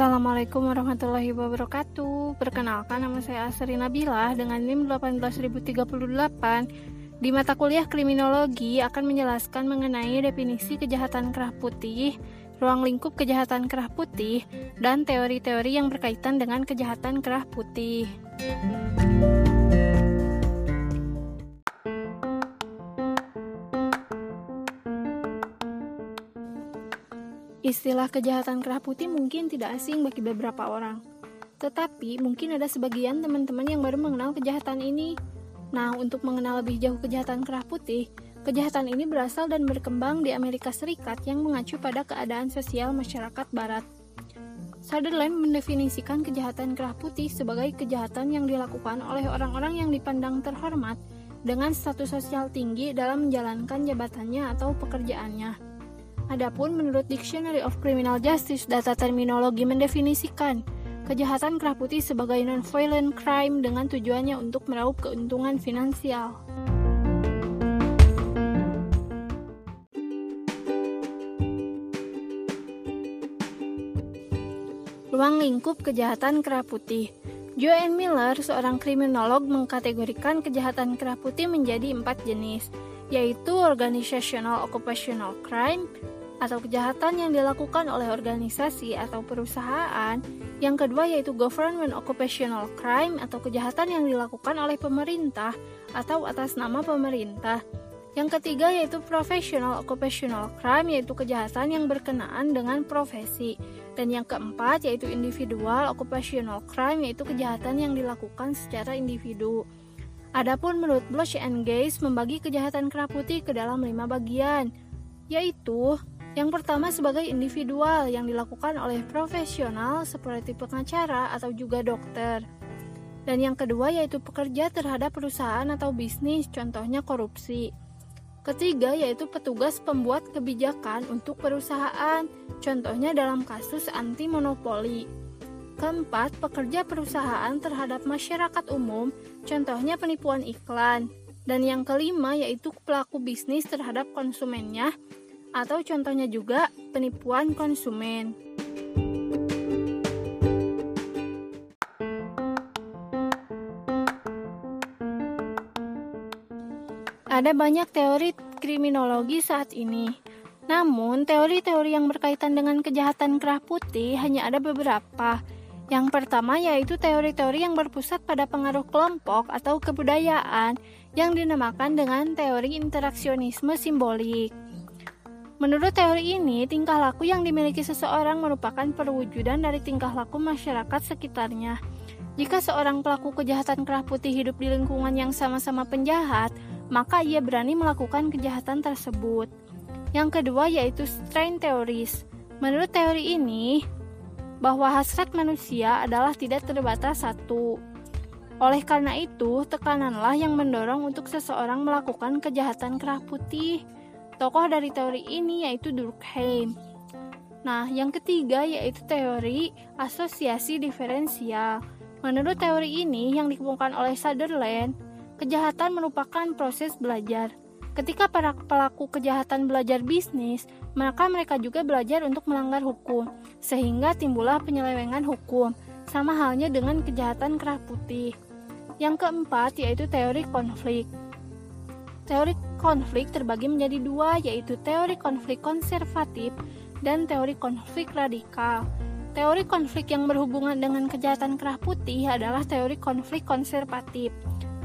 Assalamualaikum warahmatullahi wabarakatuh. Perkenalkan nama saya Asri Nabila dengan NIM 18038. Di mata kuliah kriminologi akan menjelaskan mengenai definisi kejahatan kerah putih, ruang lingkup kejahatan kerah putih, dan teori-teori yang berkaitan dengan kejahatan kerah putih. Istilah kejahatan kerah putih mungkin tidak asing bagi beberapa orang. Tetapi mungkin ada sebagian teman-teman yang baru mengenal kejahatan ini. Nah, untuk mengenal lebih jauh kejahatan kerah putih, kejahatan ini berasal dan berkembang di Amerika Serikat yang mengacu pada keadaan sosial masyarakat barat. Sutherland mendefinisikan kejahatan kerah putih sebagai kejahatan yang dilakukan oleh orang-orang yang dipandang terhormat dengan status sosial tinggi dalam menjalankan jabatannya atau pekerjaannya. Adapun menurut Dictionary of Criminal Justice, data terminologi mendefinisikan kejahatan kerah putih sebagai non-violent crime dengan tujuannya untuk meraup keuntungan finansial. Ruang lingkup kejahatan kerah putih Joanne Miller, seorang kriminolog, mengkategorikan kejahatan kerah putih menjadi empat jenis, yaitu organizational occupational crime, atau kejahatan yang dilakukan oleh organisasi atau perusahaan. Yang kedua yaitu government occupational crime atau kejahatan yang dilakukan oleh pemerintah atau atas nama pemerintah. Yang ketiga yaitu professional occupational crime yaitu kejahatan yang berkenaan dengan profesi. Dan yang keempat yaitu individual occupational crime yaitu kejahatan yang dilakukan secara individu. Adapun menurut Blush and Gaze membagi kejahatan keraputi ke dalam lima bagian, yaitu yang pertama sebagai individual yang dilakukan oleh profesional seperti pengacara atau juga dokter. Dan yang kedua yaitu pekerja terhadap perusahaan atau bisnis, contohnya korupsi. Ketiga yaitu petugas pembuat kebijakan untuk perusahaan, contohnya dalam kasus anti monopoli. Keempat, pekerja perusahaan terhadap masyarakat umum, contohnya penipuan iklan. Dan yang kelima yaitu pelaku bisnis terhadap konsumennya, atau contohnya juga penipuan konsumen. Ada banyak teori kriminologi saat ini. Namun, teori-teori yang berkaitan dengan kejahatan kerah putih hanya ada beberapa. Yang pertama yaitu teori-teori yang berpusat pada pengaruh kelompok atau kebudayaan yang dinamakan dengan teori interaksionisme simbolik. Menurut teori ini, tingkah laku yang dimiliki seseorang merupakan perwujudan dari tingkah laku masyarakat sekitarnya. Jika seorang pelaku kejahatan kerah putih hidup di lingkungan yang sama-sama penjahat, maka ia berani melakukan kejahatan tersebut. Yang kedua yaitu strain teoris. Menurut teori ini, bahwa hasrat manusia adalah tidak terbatas satu. Oleh karena itu, tekananlah yang mendorong untuk seseorang melakukan kejahatan kerah putih. Tokoh dari teori ini yaitu Durkheim. Nah, yang ketiga yaitu teori asosiasi diferensial. Menurut teori ini yang dikembangkan oleh Sutherland, kejahatan merupakan proses belajar. Ketika para pelaku kejahatan belajar bisnis, maka mereka juga belajar untuk melanggar hukum, sehingga timbullah penyelewengan hukum, sama halnya dengan kejahatan kerah putih. Yang keempat yaitu teori konflik. Teori konflik terbagi menjadi dua, yaitu teori konflik konservatif dan teori konflik radikal. Teori konflik yang berhubungan dengan kejahatan kerah putih adalah teori konflik konservatif,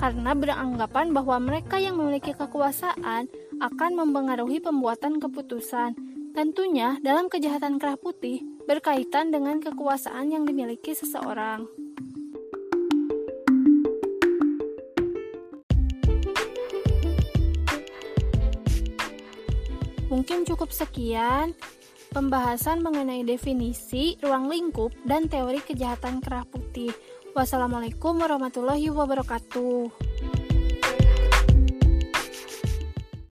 karena beranggapan bahwa mereka yang memiliki kekuasaan akan mempengaruhi pembuatan keputusan. Tentunya, dalam kejahatan kerah putih berkaitan dengan kekuasaan yang dimiliki seseorang. Mungkin cukup sekian pembahasan mengenai definisi, ruang lingkup, dan teori kejahatan kerah putih. Wassalamualaikum warahmatullahi wabarakatuh.